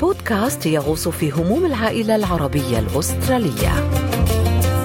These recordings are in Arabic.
بودكاست يغوص في هموم العائلة العربية الأسترالية.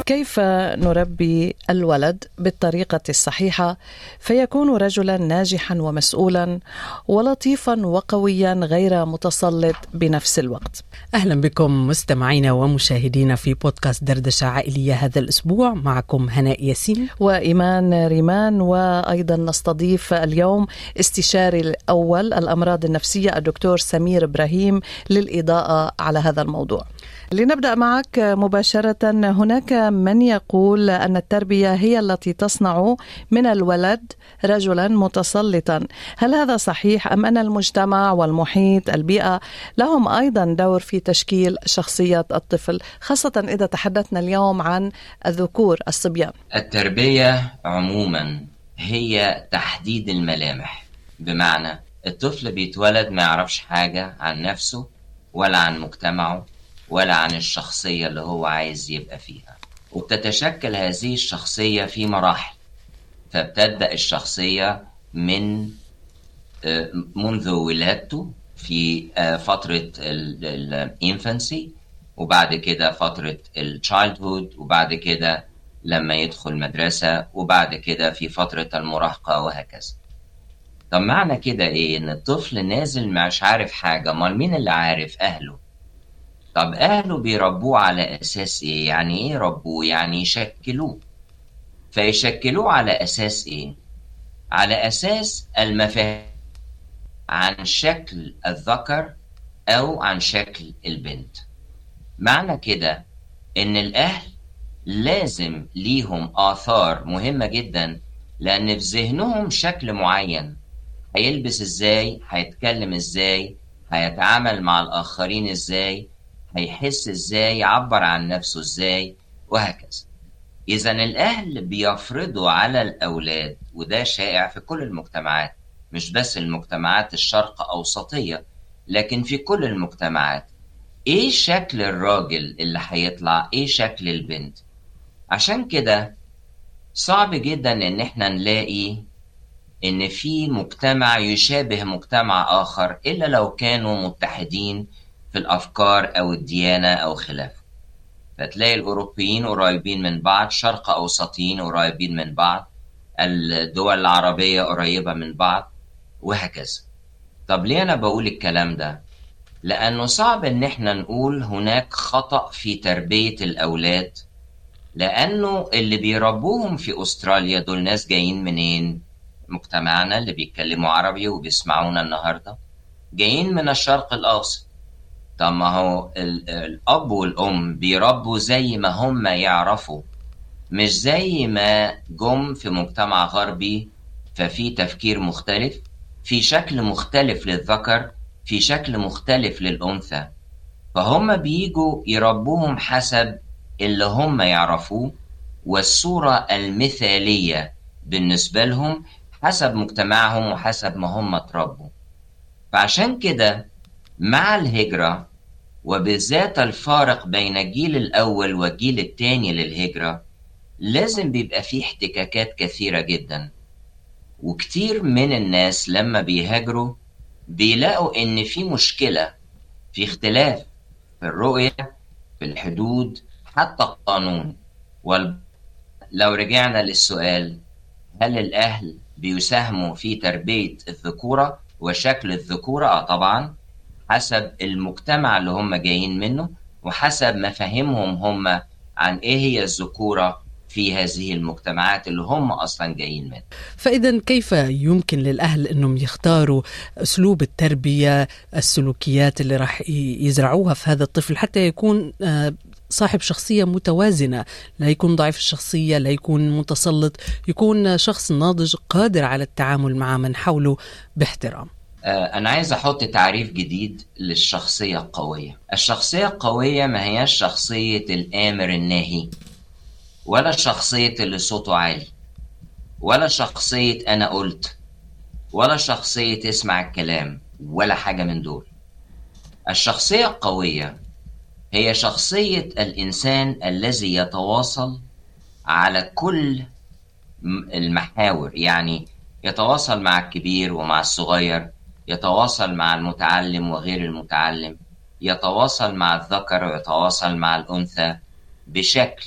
كيف نربي الولد بالطريقة الصحيحة؟ فيكون رجلا ناجحا ومسؤولا ولطيفا وقويا غير متسلط بنفس الوقت. أهلا بكم مستمعينا ومشاهدينا في بودكاست دردشة عائلية هذا الأسبوع. معكم هناء ياسين. وإيمان ريمان. وأيضا نستضيف اليوم استشاري الأول الأمراض النفسية الدكتور سمير إبراهيم للإضاءة على هذا الموضوع. لنبدأ معك مباشرة. هناك من يقول أن التربية هي التي تصنع من الولد رجلا متسلطا. هل هذا صحيح أم أن المجتمع والمحيط البيئة لهم أيضا دور في تشكيل شخصية الطفل خاصة إذا تحدثنا اليوم عن الذكور الصبيان؟ التربية عموما هي تحديد الملامح. بمعنى الطفل بيتولد ما يعرفش حاجة عن نفسه ولا عن مجتمعه ولا عن الشخصية اللي هو عايز يبقى فيها. وبتتشكل هذه الشخصية في مراحل. فبتبدأ الشخصية من آه، منذ ولادته في آه، فترة الانفانسي وبعد كده فترة التشايلدهود وبعد كده لما يدخل مدرسة وبعد كده في فترة المراهقة وهكذا. طب معنى كده إيه؟ إن الطفل نازل مش عارف حاجة أمال مين اللي عارف أهله؟ طب أهله بيربوه على أساس إيه؟ يعني إيه ربوه؟ يعني يشكلوه فيشكلوه على أساس إيه؟ على أساس المفاهيم عن شكل الذكر أو عن شكل البنت معنى كده إن الأهل لازم ليهم آثار مهمة جدا لأن في ذهنهم شكل معين هيلبس إزاي هيتكلم إزاي هيتعامل مع الآخرين إزاي هيحس إزاي يعبر عن نفسه إزاي وهكذا. إذا الأهل بيفرضوا على الأولاد وده شائع في كل المجتمعات مش بس المجتمعات الشرق أوسطية لكن في كل المجتمعات. إيه شكل الراجل اللي هيطلع؟ إيه شكل البنت؟ عشان كده صعب جدا إن إحنا نلاقي إن في مجتمع يشابه مجتمع آخر إلا لو كانوا متحدين في الأفكار أو الديانة أو خلافه فتلاقي الأوروبيين قريبين من بعض شرق أوسطيين قريبين من بعض الدول العربية قريبة من بعض وهكذا طب ليه أنا بقول الكلام ده؟ لأنه صعب إن إحنا نقول هناك خطأ في تربية الأولاد لأنه اللي بيربوهم في أستراليا دول ناس جايين منين؟ مجتمعنا اللي بيتكلموا عربي وبيسمعونا النهاردة جايين من الشرق الأوسط طب ما هو الأب والأم بيربوا زي ما هم يعرفوا مش زي ما جم في مجتمع غربي ففي تفكير مختلف في شكل مختلف للذكر في شكل مختلف للأنثى. فهم بيجوا يربوهم حسب اللي هم يعرفوه والصورة المثالية بالنسبة لهم حسب مجتمعهم وحسب ما هم اتربوا. فعشان كده مع الهجرة وبالذات الفارق بين الجيل الأول والجيل الثاني للهجرة لازم بيبقى فيه احتكاكات كثيرة جدا. وكتير من الناس لما بيهاجروا بيلاقوا إن في مشكلة في اختلاف في الرؤية في الحدود حتى القانون. وال... لو رجعنا للسؤال هل الأهل بيساهموا في تربية الذكورة وشكل الذكورة؟ آه طبعا. حسب المجتمع اللي هم جايين منه وحسب مفاهيمهم هم عن إيه هي الذكورة في هذه المجتمعات اللي هم أصلا جايين منها. فاذا كيف يمكن للأهل إنهم يختاروا أسلوب التربية، السلوكيات اللي راح يزرعوها في هذا الطفل حتى يكون آه، صاحب شخصية متوازنة لا يكون ضعيف الشخصية لا يكون متسلط يكون شخص ناضج قادر على التعامل مع من حوله باحترام أنا عايز أحط تعريف جديد للشخصية القوية. الشخصية القوية ما هياش شخصية الآمر الناهي ولا شخصية اللي صوته عالي ولا شخصية أنا قلت ولا شخصية اسمع الكلام ولا حاجة من دول. الشخصية القوية هي شخصية الإنسان الذي يتواصل على كل المحاور يعني يتواصل مع الكبير ومع الصغير يتواصل مع المتعلم وغير المتعلم يتواصل مع الذكر ويتواصل مع الأنثى بشكل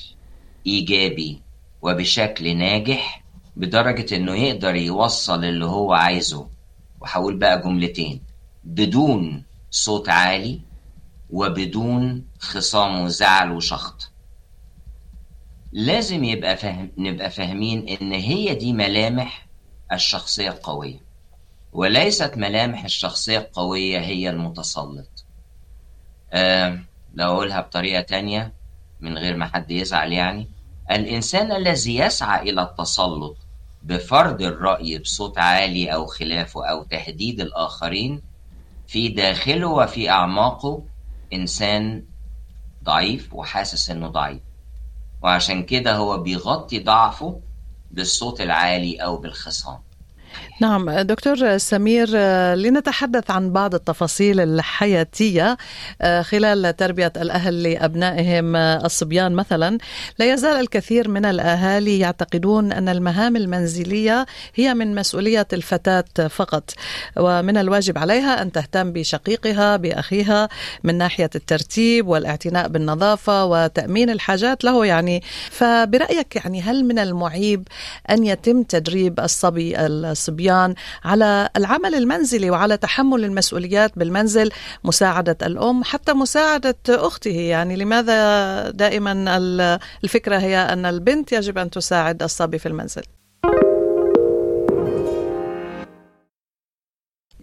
إيجابي وبشكل ناجح بدرجة إنه يقدر يوصل اللي هو عايزه. وهقول بقى جملتين بدون صوت عالي وبدون خصام وزعل وشخط. لازم يبقى فهم نبقى فاهمين إن هي دي ملامح الشخصية القوية. وليست ملامح الشخصية القوية هي المتسلط. آه لو أقولها بطريقة تانية من غير ما حد يزعل يعني الإنسان الذي يسعى إلى التسلط بفرض الرأي بصوت عالي أو خلافه أو تهديد الآخرين في داخله وفي أعماقه إنسان ضعيف وحاسس إنه ضعيف. وعشان كده هو بيغطي ضعفه بالصوت العالي أو بالخصام. نعم دكتور سمير لنتحدث عن بعض التفاصيل الحياتية خلال تربية الأهل لأبنائهم الصبيان مثلا. لا يزال الكثير من الأهالي يعتقدون أن المهام المنزلية هي من مسؤولية الفتاة فقط ومن الواجب عليها أن تهتم بشقيقها بأخيها من ناحية الترتيب والاعتناء بالنظافة وتأمين الحاجات له يعني. فبرأيك يعني هل من المعيب أن يتم تدريب الصبي الصبيان على العمل المنزلي وعلى تحمل المسؤوليات بالمنزل مساعدة الأم حتى مساعدة أخته. يعني لماذا دائما الفكرة هي أن البنت يجب أن تساعد الصبي في المنزل؟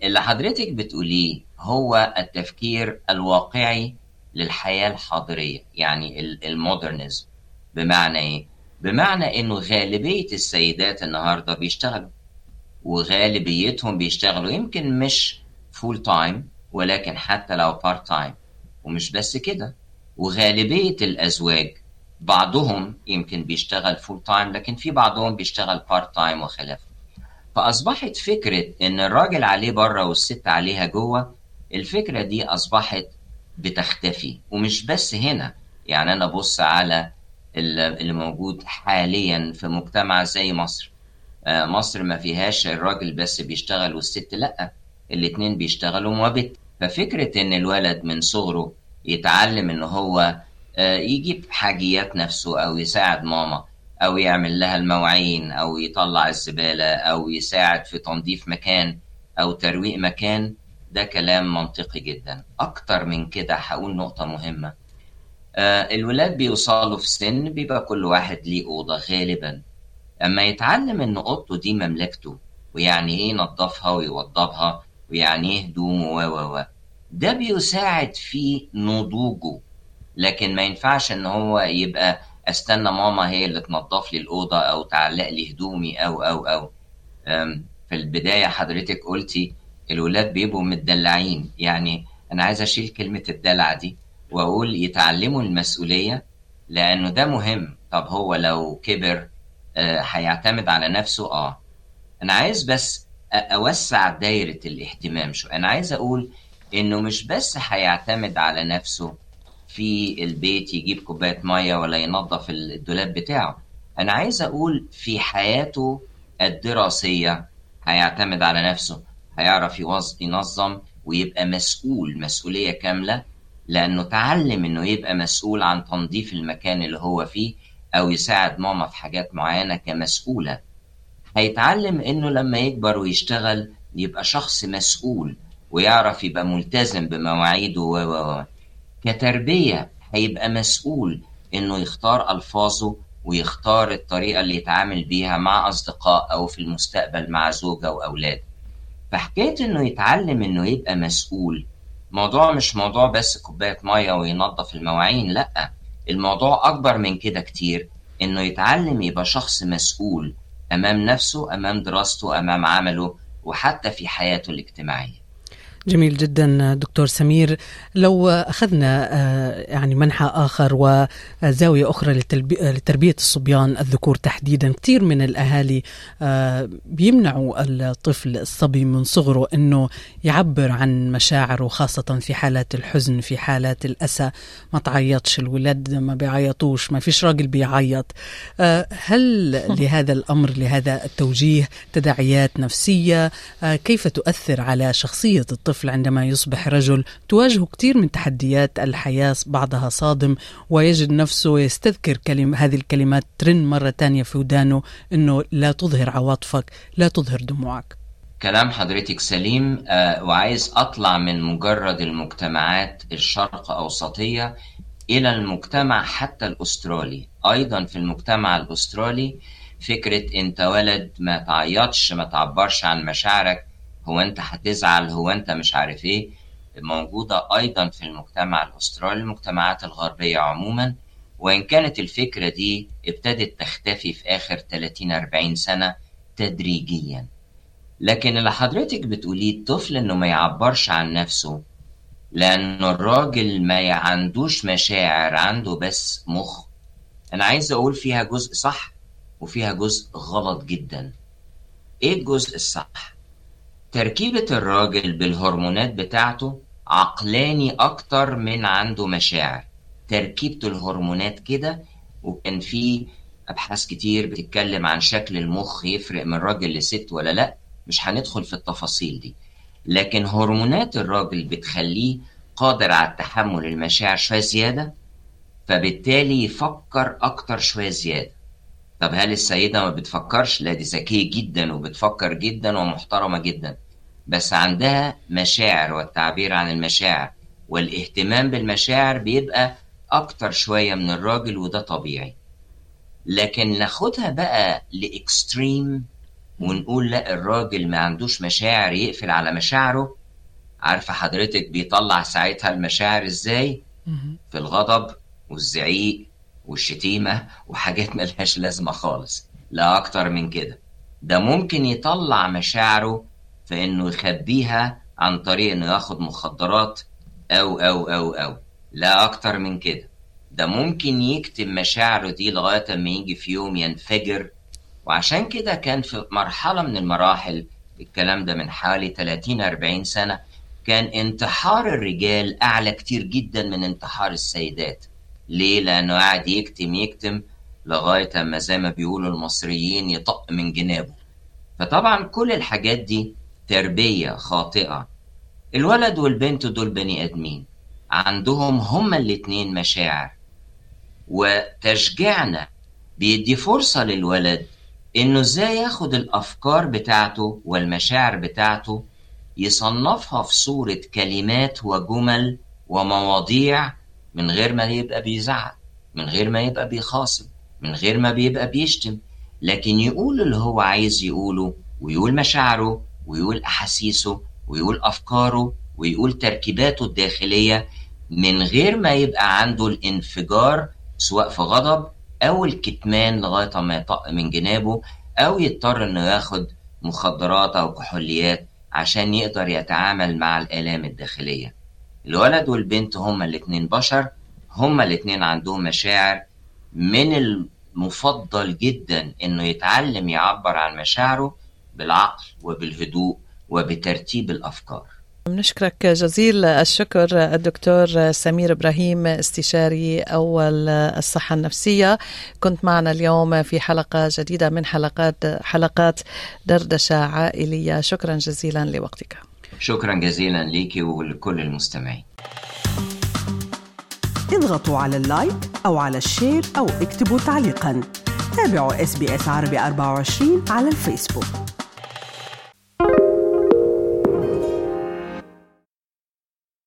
اللي حضرتك بتقوليه هو التفكير الواقعي للحياة الحاضرية يعني ال modernism. بمعنى إيه؟ بمعنى إنه غالبية السيدات النهاردة بيشتغلوا. وغالبيتهم بيشتغلوا. يمكن مش full time ولكن حتى لو part time ومش بس كده. وغالبية الأزواج بعضهم يمكن بيشتغل full time لكن في بعضهم بيشتغل part time وخلافه. فأصبحت فكرة إن الراجل عليه بره والست عليها جوه الفكرة دي أصبحت بتختفي. ومش بس هنا. يعني أنا بص على اللي موجود حاليا في مجتمع زي مصر. مصر ما فيهاش الراجل بس بيشتغل والست لأ الاتنين بيشتغلوا وبت ففكرة إن الولد من صغره يتعلم إن هو يجيب حاجيات نفسه أو يساعد ماما أو يعمل لها المواعين أو يطلع الزبالة أو يساعد في تنظيف مكان أو ترويق مكان ده كلام منطقي جدا. أكتر من كده هقول نقطة مهمة. الولاد بيوصلوا في سن بيبقى كل واحد ليه أوضة غالبا. أما يتعلم إن أوضته دي مملكته ويعني إيه ينظفها ويوضبها ويعني إيه هدومه و و ده بيساعد في نضوجه. لكن ما ينفعش إن هو يبقى أستنى ماما هي اللي تنظف لي الأوضة أو تعلق لي هدومي أو أو أو. في البداية حضرتك قلتي الولاد بيبقوا متدلعين. يعني أنا عايز أشيل كلمة الدلع دي وأقول يتعلموا المسؤولية لأنه ده مهم. طب هو لو كبر هيعتمد على نفسه. آه. أنا عايز بس أوسع دايرة الاهتمام شو أنا عايز أقول إنه مش بس هيعتمد على نفسه في البيت يجيب كوباية مية ولا ينظف الدولاب بتاعه. أنا عايز أقول في حياته الدراسية هيعتمد على نفسه هيعرف ينظم ويبقى مسؤول مسؤولية كاملة لأنه تعلم إنه يبقى مسؤول عن تنظيف المكان اللي هو فيه أو يساعد ماما في حاجات معينة كمسؤولة هيتعلم إنه لما يكبر ويشتغل يبقى شخص مسؤول ويعرف يبقى ملتزم بمواعيده و و كتربية هيبقى مسؤول إنه يختار ألفاظه ويختار الطريقة اللي يتعامل بيها مع أصدقاء أو في المستقبل مع زوجة وأولاد. فحكاية إنه يتعلم إنه يبقى مسؤول موضوع مش موضوع بس كوباية مية وينظف المواعين لأ. الموضوع أكبر من كده كتير إنه يتعلم يبقى شخص مسؤول أمام نفسه أمام دراسته أمام عمله وحتى في حياته الاجتماعية. جميل جدا دكتور سمير. لو أخذنا آه، يعني منحى آخر وزاوية أخرى لتربية الصبيان الذكور تحديدا كثير من الأهالي آه، بيمنعوا الطفل الصبي من صغره إنه يعبر عن مشاعره خاصة في حالات الحزن في حالات الأسى. ما تعيطش الولاد ما بيعيطوش ما فيش راجل بيعيط. آه، هل لهذا الأمر لهذا التوجيه تداعيات نفسية كيف تؤثر على شخصية الطفل الطفل عندما يصبح رجل تواجهه كثير من تحديات الحياة بعضها صادم ويجد نفسه يستذكر كلمة هذه الكلمات ترن مرة تانية في ودانه أنه لا تظهر عواطفك لا تظهر دموعك. كلام حضرتك سليم آه وعايز أطلع من مجرد المجتمعات الشرق أوسطية إلى المجتمع حتى الأسترالي. أيضا في المجتمع الأسترالي فكرة أنت ولد ما تعيطش ما تعبرش عن مشاعرك هو انت هتزعل هو انت مش عارف إيه موجودة أيضا في المجتمع الأسترالي المجتمعات الغربية عموما. وإن كانت الفكرة دي ابتدت تختفي في آخر 30-40 سنة تدريجيا. لكن اللي حضرتك بتقوليه الطفل إنه ما يعبرش عن نفسه لأنه الراجل ما عندوش مشاعر عنده بس مخ. أنا عايز أقول فيها جزء صح وفيها جزء غلط جدا. إيه الجزء الصح؟ تركيبة الراجل بالهرمونات بتاعته عقلاني أكتر من عنده مشاعر. تركيبة الهرمونات كده وكان في أبحاث كتير بتتكلم عن شكل المخ يفرق من راجل لست ولا لأ مش هندخل في التفاصيل دي. لكن هرمونات الراجل بتخليه قادر على تحمل المشاعر شوية زيادة فبالتالي يفكر أكتر شوية زيادة. طب هل السيدة ما بتفكرش؟ لا دي ذكية جدا وبتفكر جدا ومحترمة جدا. بس عندها مشاعر والتعبير عن المشاعر والاهتمام بالمشاعر بيبقى أكتر شوية من الراجل وده طبيعي. لكن ناخدها بقى لإكستريم ونقول لا الراجل ما عندوش مشاعر يقفل على مشاعره. عارفة حضرتك بيطلع ساعتها المشاعر إزاي؟ في الغضب والزعيق والشتيمة وحاجات ملهاش لازمة خالص لا أكتر من كده. ده ممكن يطلع مشاعره في إنه يخبيها عن طريق إنه ياخد مخدرات أو أو أو أو. لا أكتر من كده. ده ممكن يكتم مشاعره دي لغاية ما يجي في يوم ينفجر. وعشان كده كان في مرحلة من المراحل الكلام ده من حوالي 30 40 سنة كان انتحار الرجال أعلى كتير جدا من انتحار السيدات. ليه؟ لأنه قاعد يكتم يكتم لغاية ما زي ما بيقولوا المصريين يطق من جنابه. فطبعا كل الحاجات دي تربية خاطئة. الولد والبنت دول بني آدمين. عندهم هما الاتنين مشاعر. وتشجيعنا بيدي فرصة للولد إنه إزاي ياخد الأفكار بتاعته والمشاعر بتاعته يصنفها في صورة كلمات وجمل ومواضيع من غير ما يبقى بيزعق من غير ما يبقى بيخاصم من غير ما بيبقى بيشتم. لكن يقول اللي هو عايز يقوله ويقول مشاعره ويقول أحاسيسه ويقول أفكاره ويقول تركيباته الداخلية من غير ما يبقى عنده الانفجار سواء في غضب أو الكتمان لغاية ما يطق من جنابه أو يضطر إنه ياخد مخدرات أو كحوليات عشان يقدر يتعامل مع الآلام الداخلية. الولد والبنت هما الاتنين بشر هما الاتنين عندهم مشاعر. من المفضل جدا إنه يتعلم يعبر عن مشاعره بالعقل وبالهدوء وبترتيب الأفكار. نشكرك جزيل الشكر الدكتور سمير إبراهيم استشاري أول الصحة النفسية. كنت معنا اليوم في حلقة جديدة من حلقات حلقات دردشة عائلية. شكرا جزيلا لوقتك. شكرا جزيلا ليكي ولكل المستمعين. اضغطوا على ال like أو على ال share أو اكتبوا تعليقا. تابعوا إس بي إس عربي 24 على الفيسبوك.